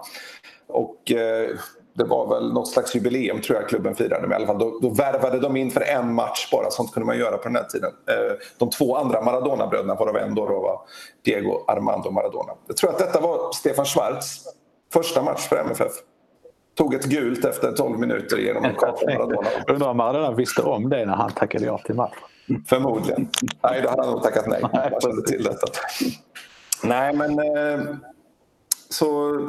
Speaker 3: Och eh, det var väl något slags jubileum tror jag klubben firade med. I alla fall. Då, då värvade de in för en match bara, sånt kunde man göra på den här tiden. Eh, de två andra Maradona-bröderna, varav en då, då var Diego Armando Maradona. Jag tror att detta var Stefan Schwarz första match för MFF. Tog ett gult efter 12 minuter genom att kapa Maradona.
Speaker 1: Undrar om Maradona visste om det när han tackade ja till match.
Speaker 3: Förmodligen. Nej, då hade han nog tackat nej. nej jag kände till detta. Nej, men... Eh, så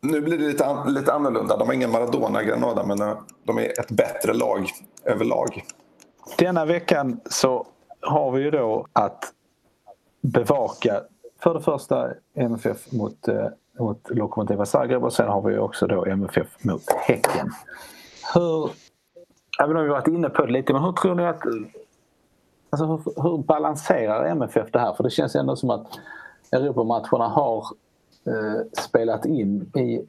Speaker 3: nu blir det lite, lite annorlunda. De har ingen Maradona Granada men eh, de är ett bättre lag överlag.
Speaker 1: Denna veckan så har vi ju då att bevaka för det första MFF mot, eh, mot Lokomotiva Zagreb och sen har vi också då MFF mot Häcken. Hur, även om vi varit inne på det lite, men hur tror ni att Alltså hur, hur balanserar MFF det här? För det känns ändå som att Europamatcherna har eh, spelat in i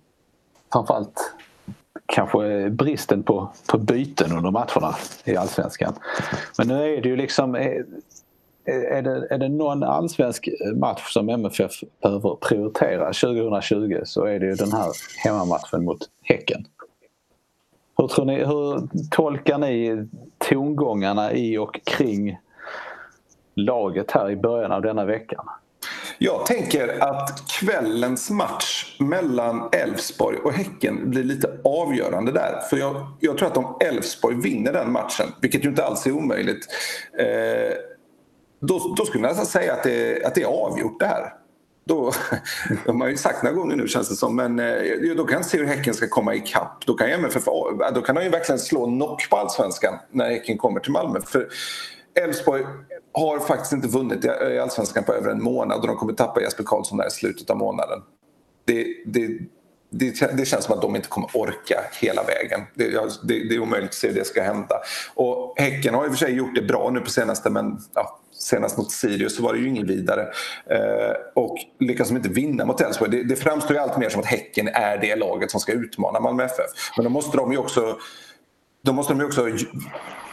Speaker 1: framförallt kanske bristen på, på byten under matcherna i allsvenskan. Men nu är det ju liksom är, är, det, är det någon allsvensk match som MFF behöver prioritera 2020 så är det ju den här hemmamatchen mot Häcken. Hur, tror ni, hur tolkar ni tongångarna i och kring laget här i början av denna veckan?
Speaker 3: Jag tänker att kvällens match mellan Elfsborg och Häcken blir lite avgörande där. För jag, jag tror att om Elfsborg vinner den matchen, vilket ju inte alls är omöjligt, eh, då, då skulle jag nästan säga att det, att det är avgjort det här. Då, *laughs* de har ju sagt några gånger nu känns det som, men eh, då kan jag se hur Häcken ska komma ikapp. Då kan, MFF, då kan de ju verkligen slå knock på allsvenskan när Häcken kommer till Malmö. För Elfsborg har faktiskt inte vunnit i allsvenskan på över en månad och de kommer tappa Jesper Karlsson där i slutet av månaden. Det, det, det, det, känns som att de inte kommer orka hela vägen. Det, det, det är omöjligt att se hur det ska hända. Och Häcken har i och för sig gjort det bra nu på senaste men ja, senast mot Sirius så var det ju ingen vidare. Eh, och lyckas de inte vinna mot Elfsborg. Det, det framstår ju allt mer som att Häcken är det laget som ska utmana Malmö FF. Men då måste de ju också då måste de ju också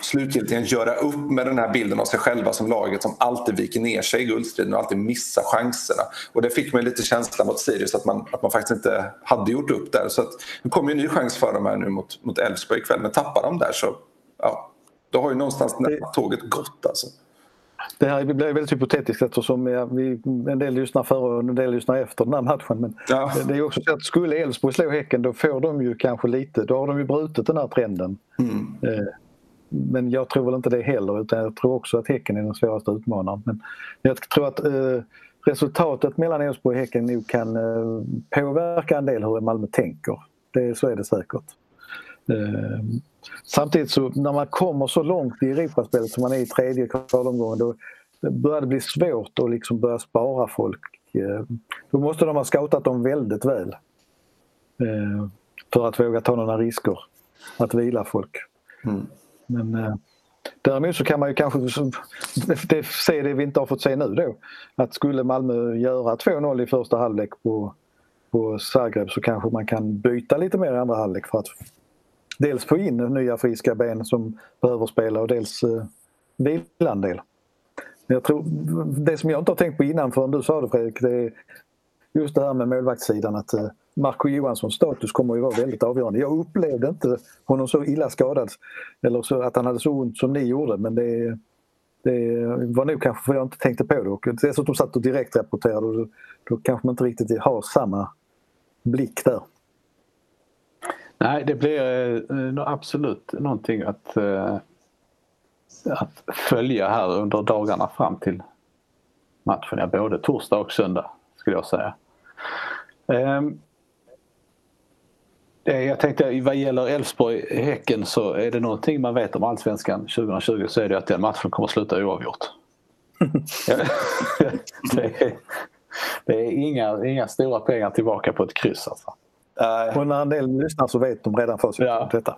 Speaker 3: slutgiltigen göra upp med den här bilden av sig själva som laget som alltid viker ner sig i guldstriden och alltid missar chanserna. Och det fick mig lite känsla mot Sirius att man, att man faktiskt inte hade gjort upp där. Så att, det kommer ju en ny chans för dem här nu mot, mot Elfsborg ikväll. Men tappar de där så ja, då har ju någonstans tåget gått alltså.
Speaker 2: Det här blir väldigt hypotetiskt eftersom vi, en del lyssnar före och en del lyssnar efter den här matchen. Men ja. det är också så att skulle Elfsborg slå Häcken då får de ju kanske lite, då har de ju brutit den här trenden. Mm. Eh, men jag tror väl inte det heller utan jag tror också att Häcken är den svåraste utmanaren. Men jag tror att eh, resultatet mellan Elfsborg och Häcken nog kan eh, påverka en del hur Malmö tänker. Det, så är det säkert. Eh, samtidigt så när man kommer så långt i Europaspelet som man är i tredje kvalomgången då börjar det bli svårt att liksom börja spara folk. Eh, då måste de ha scoutat dem väldigt väl. Eh, för att våga ta några risker att vila folk. Mm. Men däremot så kan man ju kanske det, se det vi inte har fått se nu då. Att skulle Malmö göra 2-0 i första halvlek på, på Zagreb så kanske man kan byta lite mer i andra halvlek för att dels få in nya friska ben som behöver spela och dels eh, vila en del. Jag tror, det som jag inte har tänkt på innan förrän du sa det Fredrik, det är just det här med målvaktssidan att eh, Marco Johanssons status kommer ju vara väldigt avgörande. Jag upplevde inte honom så illa skadad eller så att han hade så ont som ni gjorde men det, det var nog kanske för jag inte tänkte på det och dessutom satt och direkt rapporterade och då, då kanske man inte riktigt har samma blick där.
Speaker 1: Nej, det blir eh, absolut någonting att, eh, att följa här under dagarna fram till matchen. Ja, både torsdag och söndag skulle jag säga. Ehm, jag tänkte vad gäller Elfsborg-Häcken så är det någonting man vet om Allsvenskan 2020 så är det att den matchen kommer att sluta oavgjort. *laughs* *laughs* det, är, det är inga, inga stora pengar tillbaka på ett kryss alltså.
Speaker 2: Och när en del lyssnar så vet de redan för sig ja. detta.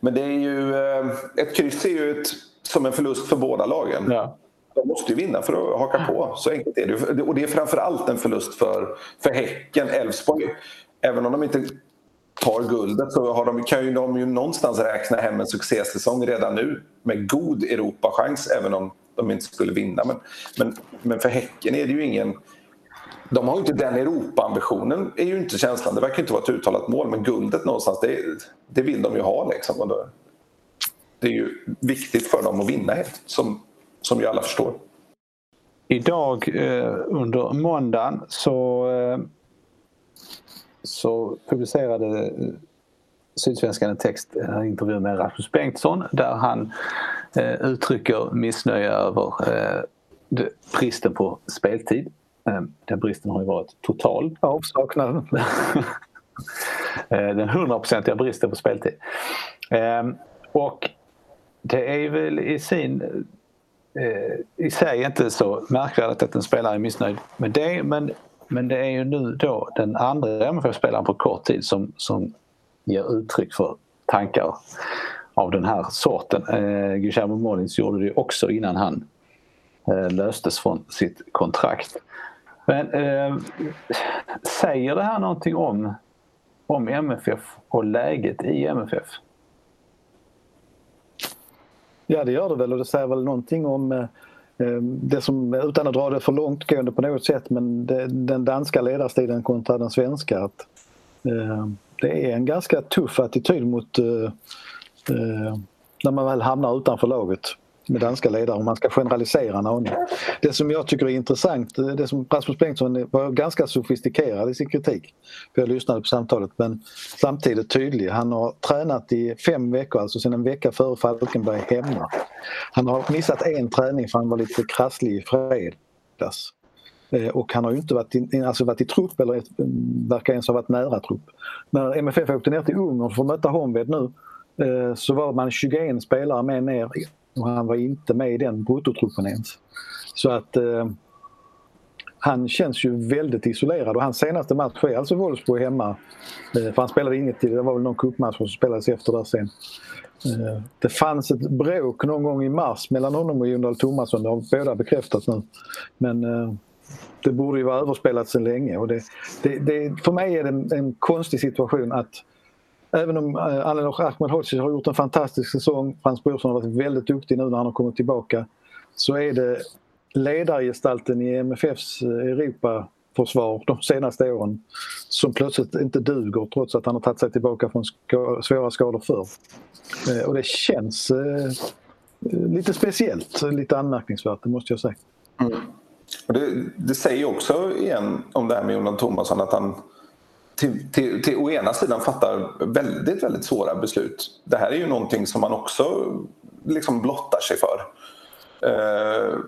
Speaker 3: Men det är ju, eh, ett kryss är ju ett, som en förlust för båda lagen. Ja. De måste ju vinna för att haka på. Så enkelt är det. Och det är framförallt en förlust för, för Häcken, Elfsborg. Även om de inte tar guldet så har de, kan ju de ju någonstans räkna hem en succésäsong redan nu med god Europachans även om de inte skulle vinna. Men, men, men för Häcken är det ju ingen de har inte den Europa-ambitionen, är ju inte känslan. Det verkar inte vara ett uttalat mål, men guldet någonstans, det, det vill de ju ha. Liksom. Och då, det är ju viktigt för dem att vinna helt, som, som ju alla förstår.
Speaker 1: Idag eh, under måndagen så, eh, så publicerade eh, Sydsvenskan en text, en intervju med Rasmus Bengtsson där han eh, uttrycker missnöje över eh, bristen på speltid den bristen har ju varit total.
Speaker 2: Avsaknaden. *laughs*
Speaker 1: Eh, den hundraprocentiga bristen på speltid. Ehm, och det är väl i sin eh, i sig inte så märkvärdigt att en spelare är missnöjd med det men, men det är ju nu då den andra MFF-spelaren på kort tid som, som ger uttryck för tankar av den här sorten. Eh, Guillermo Molins gjorde det också innan han eh, löstes från sitt kontrakt. Men eh, säger det här någonting om, om MFF och läget i MFF?
Speaker 2: Ja det gör det väl och det säger väl någonting om eh, eh, det som, utan att dra det för långtgående på något sätt, men det, den danska ledarstilen kontra den svenska. Att, eh, det är en ganska tuff attityd mot eh, eh, när man väl hamnar utanför laget med danska ledare om man ska generalisera en aning. Det som jag tycker är intressant, det som Rasmus Bengtsson var ganska sofistikerad i sin kritik. För jag lyssnade på samtalet men samtidigt tydlig. Han har tränat i fem veckor, alltså sedan en vecka före Falkenberg hemma. Han har missat en träning för han var lite krasslig i fredags. Eh, och han har ju inte varit i, alltså varit i trupp eller verkar ens ha varit nära trupp. När MFF åkte ner till Ungern för att möta Honved nu eh, så var man 21 spelare med ner och han var inte med i den bruttotruppen ens. Så att eh, han känns ju väldigt isolerad och hans senaste match är alltså Wolfsburg hemma. Eh, för han spelade inget till, det var väl någon cupmatch som spelades efter där sen. Eh, det fanns ett bråk någon gång i mars mellan honom och Jon Dahl Tomasson, det har båda bekräftat nu. Men eh, det borde ju vara överspelat sedan länge. Och det, det, det, för mig är det en, en konstig situation att även om eh, Ahmedhodzic har gjort en fantastisk säsong, Frans Brorsson har varit väldigt duktig nu när han har kommit tillbaka, så är det ledargestalten i MFFs eh, Europaförsvar de senaste åren som plötsligt inte duger trots att han har tagit sig tillbaka från svåra skador förr. Eh, och det känns eh, lite speciellt, lite anmärkningsvärt, det måste jag säga. Mm.
Speaker 3: Det, det säger också igen om det här med Jonathan Thomasson att han till, till, till å ena sidan fattar väldigt, väldigt svåra beslut. Det här är ju någonting som man också liksom blottar sig för. Eh,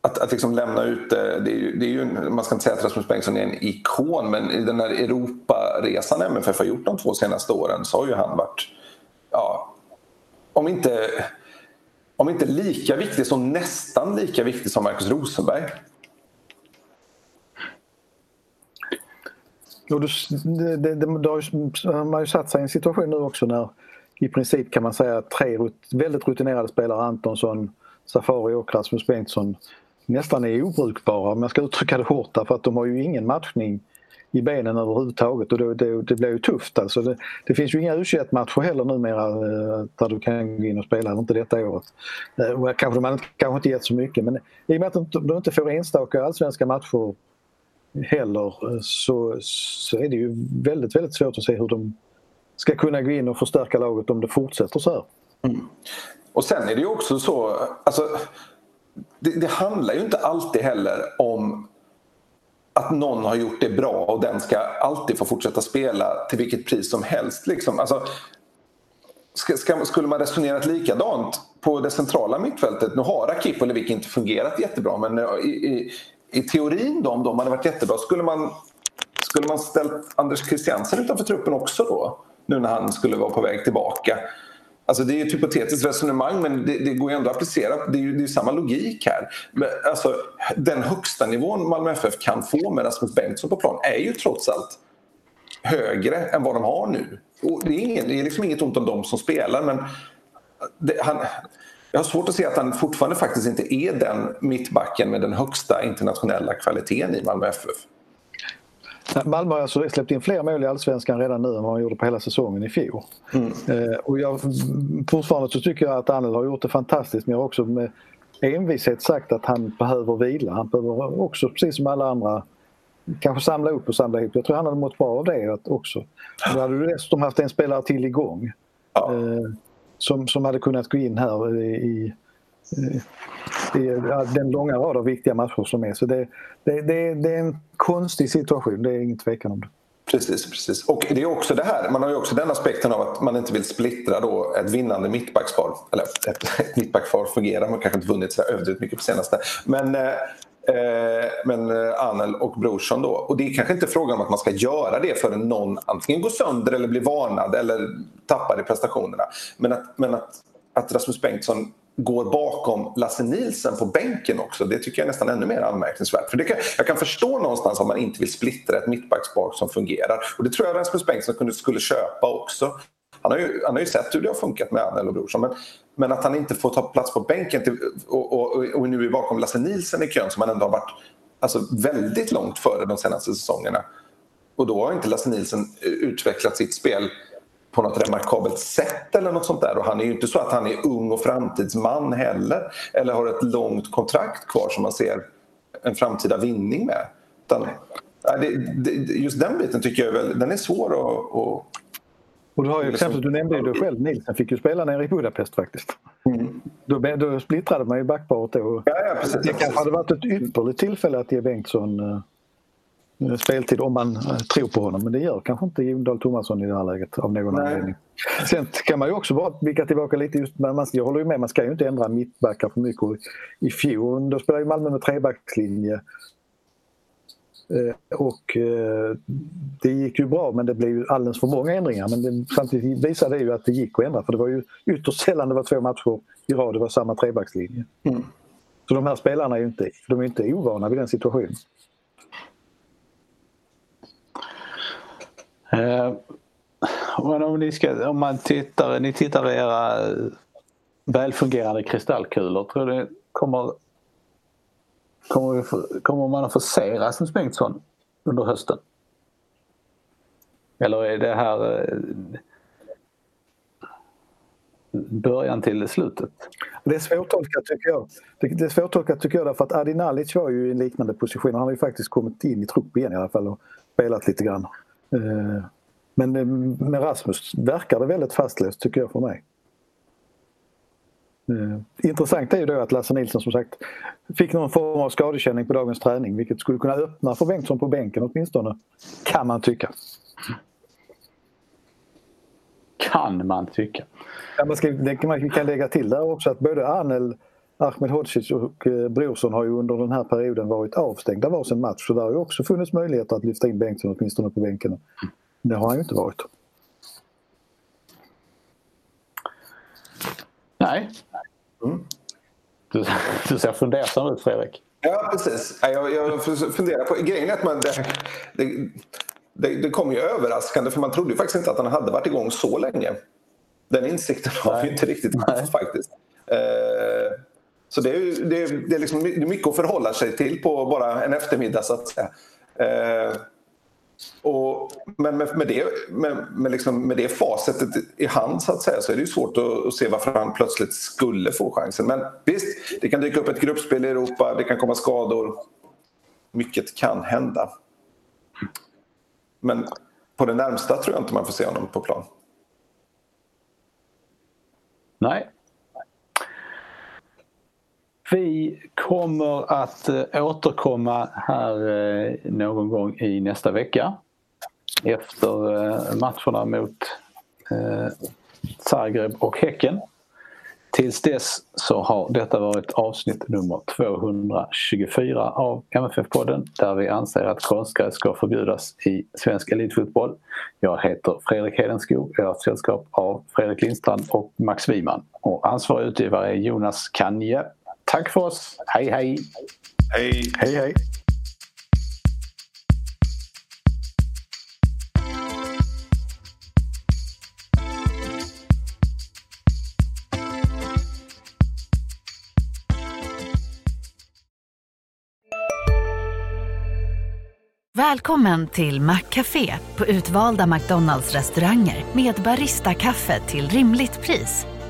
Speaker 3: att, att liksom lämna ut det, det är, ju, det är ju, man ska inte säga att Rasmus Bengtsson är en ikon men i den här Europaresan MFF har gjort de två senaste åren så har ju han varit, ja, om inte om inte lika viktig så nästan lika viktig som Marcus Rosenberg.
Speaker 2: Och du, det, det, det har man har ju satt sig i en situation nu också när i princip kan man säga att tre väldigt rutinerade spelare, Antonsson, Safari och Rasmus Bengtsson, nästan är obrukbara om jag ska uttrycka det hårt för att de har ju ingen matchning i benen överhuvudtaget och det, det, det blir ju tufft. Alltså det, det finns ju inga u matcher heller numera eh, där du kan gå in och spela, inte detta året. Eh, och kanske man kanske inte gett så mycket men i och med att de inte får enstaka allsvenska matcher heller så, så är det ju väldigt, väldigt svårt att se hur de ska kunna gå in och förstärka laget om det fortsätter så här. Mm.
Speaker 3: Och sen är det ju också så, alltså, det, det handlar ju inte alltid heller om att någon har gjort det bra och den ska alltid få fortsätta spela till vilket pris som helst. Liksom. Alltså, ska, ska, skulle man resonerat likadant på det centrala mittfältet, nu har Akip och Levik inte fungerat jättebra men eh, i, i, i teorin då, om de hade varit jättebra, skulle man, skulle man ställt Anders Christiansen utanför truppen också då? Nu när han skulle vara på väg tillbaka. Alltså det är ett hypotetiskt resonemang men det, det går ju ändå att applicera. Det är ju det är samma logik här. Alltså, den högsta nivån Malmö FF kan få med Rasmus Bengtsson på plan är ju trots allt högre än vad de har nu. Och det, är ingen, det är liksom inget ont om dem som spelar men det, han, jag har svårt att se att han fortfarande faktiskt inte är den mittbacken med den högsta internationella kvaliteten i Malmö FF.
Speaker 2: Malmö har alltså släppt in fler mål i Allsvenskan redan nu än vad han gjorde på hela säsongen i fjol. Mm. Eh, och jag, fortfarande så tycker jag att Anel har gjort det fantastiskt men jag har också med envishet sagt att han behöver vila. Han behöver också, precis som alla andra, kanske samla upp och samla ihop. Jag tror han hade mått bra av det också. Då hade du dessutom haft en spelare till igång. Ja. Eh, som, som hade kunnat gå in här i, i i den långa rad av viktiga matcher som är. Så det, det, det, det, är en konstig situation, det är ingen tvekan om det.
Speaker 3: Precis, precis. Och det är också det här, man har ju också den aspekten av att man inte vill splittra då ett vinnande mittbackspar. Eller ett, ett mittbackspar fungerar, man kanske inte vunnit så överdrivet mycket på senaste. Men, eh, Eh, men eh, Anel och Brorsson då. Och det är kanske inte frågan om att man ska göra det förrän någon antingen går sönder eller blir varnad eller tappar i prestationerna. Men att, men att, att Rasmus Bengtsson går bakom Lasse Nilsen på bänken också. Det tycker jag är nästan ännu mer anmärkningsvärt. För det kan, jag kan förstå någonstans om man inte vill splittra ett mittbackspar som fungerar. Och det tror jag Rasmus Bengtsson skulle köpa också. Han har, ju, han har ju sett hur det har funkat med Anel och Brorsson. Men, men att han inte får ta plats på bänken till, och, och, och, nu är bakom Lasse Nilsen i kön som han ändå har varit alltså, väldigt långt före de senaste säsongerna. Och då har inte Lasse Nilsen eh, utvecklat sitt spel på något remarkabelt sätt eller något sånt där. Och han är ju inte så att han är ung och framtidsman heller eller har ett långt kontrakt kvar som man ser en framtida vinning med. Utan, just den biten tycker jag är, väl, den är svår att
Speaker 2: och du har ju exempel, du nämnde ju dig själv, Nilsen fick ju spela nere i Budapest faktiskt. Mm. Då, då splittrade man ju backparet då.
Speaker 3: Ja, ja, precis,
Speaker 2: det kanske hade varit ett ypperligt tillfälle att ge Bengtsson uh, speltid om man uh, tror på honom. Men det gör kanske inte Dahl Tomasson i det här läget av någon Nej. anledning. Sen kan man ju också bara blicka tillbaka lite. Just, man, jag håller ju med, man ska ju inte ändra mittbackar för mycket. I fjol då spelade Malmö med trebackslinje. Eh, och eh, det gick ju bra men det blev alldeles för många ändringar. Men det, samtidigt visade det ju att det gick att ändra för det var ju ytterst sällan det var två matcher i rad det var samma trebackslinje. Mm. Så de här spelarna är ju inte, de är inte ovana vid den situationen.
Speaker 1: Eh, om, ni ska, om man tittar, ni tittar i era välfungerande kristallkulor, tror du kommer Kommer, kommer man att få se Rasmus Bengtsson under hösten? Eller är det här eh, början till slutet?
Speaker 2: Det är svårtolkat tycker jag. Det är svårtolkat tycker jag därför att Adi Nalic var ju i en liknande position. Han har ju faktiskt kommit in i trupp igen i alla fall och spelat lite grann. Eh, men eh, med Rasmus verkar det väldigt fastlöst tycker jag för mig. Eh, intressant är ju då att Lasse Nilsson som sagt fick någon form av skadekänning på dagens träning vilket skulle kunna öppna för Bengtsson på bänken åtminstone. Kan man tycka.
Speaker 1: Kan man tycka.
Speaker 2: Ja, man, ska, man kan lägga till där också att både Arnel, Ahmed Hodzic och eh, Brorsson har ju under den här perioden varit avstängda varsin match så där har ju också funnits möjligheter att lyfta in Bengtsson åtminstone på bänken. Det har han ju inte varit.
Speaker 1: Nej. Mm. Du, *laughs* du ser fundersam ut Fredrik.
Speaker 3: Ja precis. Jag, jag funderar på, grejen är att man, det, det, det, det kom ju överraskande för man trodde ju faktiskt inte att han hade varit igång så länge. Den insikten har vi inte riktigt haft faktiskt. Eh, så det är, det, är, det, är liksom, mycket att förhålla sig till på bara en eftermiddag så att säga. Eh, och, men med, med, det, med, med, liksom, med det facetet i hand så att säga så är det svårt att, att, se varför han plötsligt skulle få chansen. Men visst, det kan dyka upp ett gruppspel i Europa, det kan komma skador. Mycket kan hända. Men på det närmsta tror jag inte man får se honom på plan.
Speaker 1: Nej. Vi kommer att eh, återkomma här eh, någon gång i nästa vecka efter eh, matcherna mot Zagreb och Häcken. Tills dess så har detta varit avsnitt nummer 224 av MFF-podden där vi anser att konstgräs ska förbjudas i svensk elitfotboll. Jag heter Fredrik Hedenskog, jag har sällskap av Fredrik Lindstrand och Max Wiman. Och ansvarig utgivare är Jonas Kanje. Tack för oss. Hej hej!
Speaker 3: Hej
Speaker 2: hej! hej.
Speaker 4: Välkommen till Maccafé på utvalda McDonalds restauranger med Baristakaffe till rimligt pris.